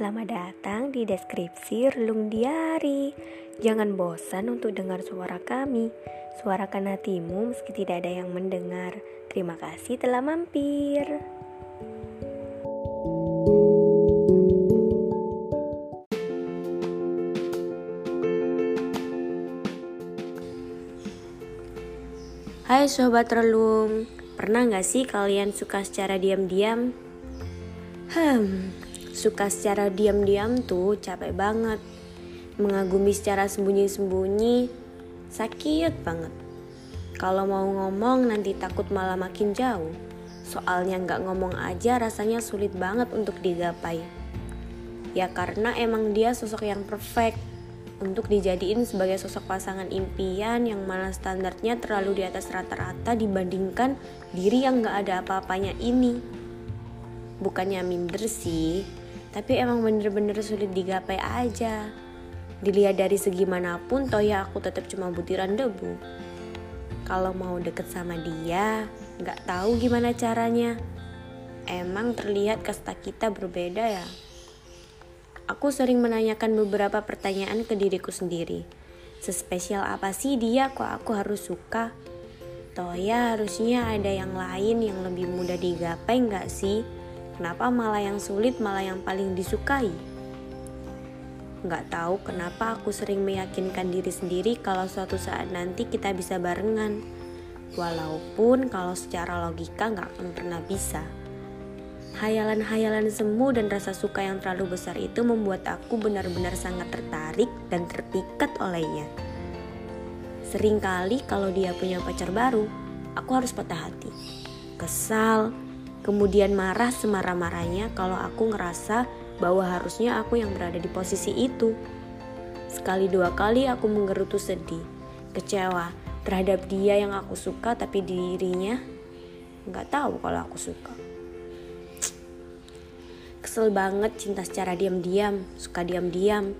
Selamat datang di deskripsi Relung Diari. Jangan bosan untuk dengar suara kami. Suarakan hatimu meski tidak ada yang mendengar. Terima kasih telah mampir. Hai Sobat Relung, pernah gak sih kalian suka secara diam-diam? Hmm, Suka secara diam-diam tuh capek banget. Mengagumi secara sembunyi-sembunyi sakit banget. Kalau mau ngomong nanti takut malah makin jauh. Soalnya nggak ngomong aja rasanya sulit banget untuk digapai. Ya karena emang dia sosok yang perfect untuk dijadiin sebagai sosok pasangan impian yang mana standarnya terlalu di atas rata-rata dibandingkan diri yang nggak ada apa-apanya ini. Bukannya minder sih, tapi emang bener-bener sulit digapai aja. Dilihat dari segi mana pun, toh ya aku tetap cuma butiran debu. Kalau mau deket sama dia, nggak tahu gimana caranya. Emang terlihat kasta kita berbeda ya. Aku sering menanyakan beberapa pertanyaan ke diriku sendiri. Sespesial apa sih dia kok aku harus suka? Toh ya harusnya ada yang lain yang lebih mudah digapai nggak sih? Kenapa malah yang sulit malah yang paling disukai? Nggak tahu kenapa aku sering meyakinkan diri sendiri kalau suatu saat nanti kita bisa barengan. Walaupun kalau secara logika nggak akan pernah bisa. Hayalan-hayalan semu dan rasa suka yang terlalu besar itu membuat aku benar-benar sangat tertarik dan terpikat olehnya. Seringkali kalau dia punya pacar baru, aku harus patah hati. Kesal, kemudian marah semarah-marahnya kalau aku ngerasa bahwa harusnya aku yang berada di posisi itu. Sekali dua kali aku menggerutu sedih, kecewa terhadap dia yang aku suka tapi dirinya nggak tahu kalau aku suka. Kesel banget cinta secara diam-diam, suka diam-diam.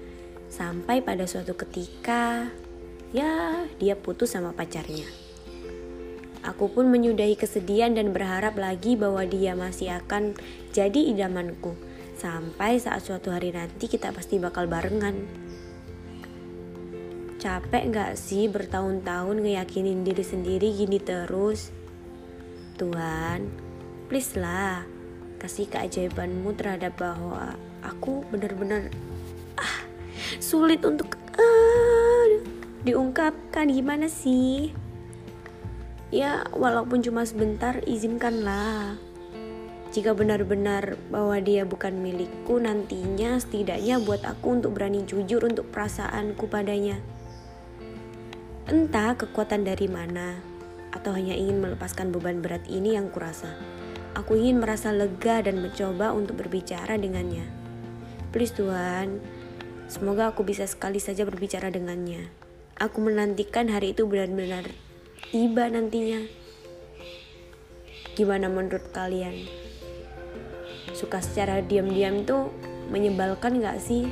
Sampai pada suatu ketika, ya dia putus sama pacarnya. Aku pun menyudahi kesedihan dan berharap lagi bahwa dia masih akan jadi idamanku. Sampai saat suatu hari nanti kita pasti bakal barengan. Capek gak sih bertahun-tahun ngeyakinin diri sendiri gini terus? Tuhan, please lah, kasih keajaibanmu terhadap bahwa aku benar-benar ah, sulit untuk uh, diungkapkan gimana sih? Ya, walaupun cuma sebentar, izinkanlah. Jika benar-benar bahwa dia bukan milikku nantinya, setidaknya buat aku untuk berani jujur untuk perasaanku padanya. Entah kekuatan dari mana, atau hanya ingin melepaskan beban berat ini yang kurasa. Aku ingin merasa lega dan mencoba untuk berbicara dengannya. Please Tuhan, semoga aku bisa sekali saja berbicara dengannya. Aku menantikan hari itu benar-benar tiba nantinya. Gimana menurut kalian? Suka secara diam-diam tuh menyebalkan gak sih?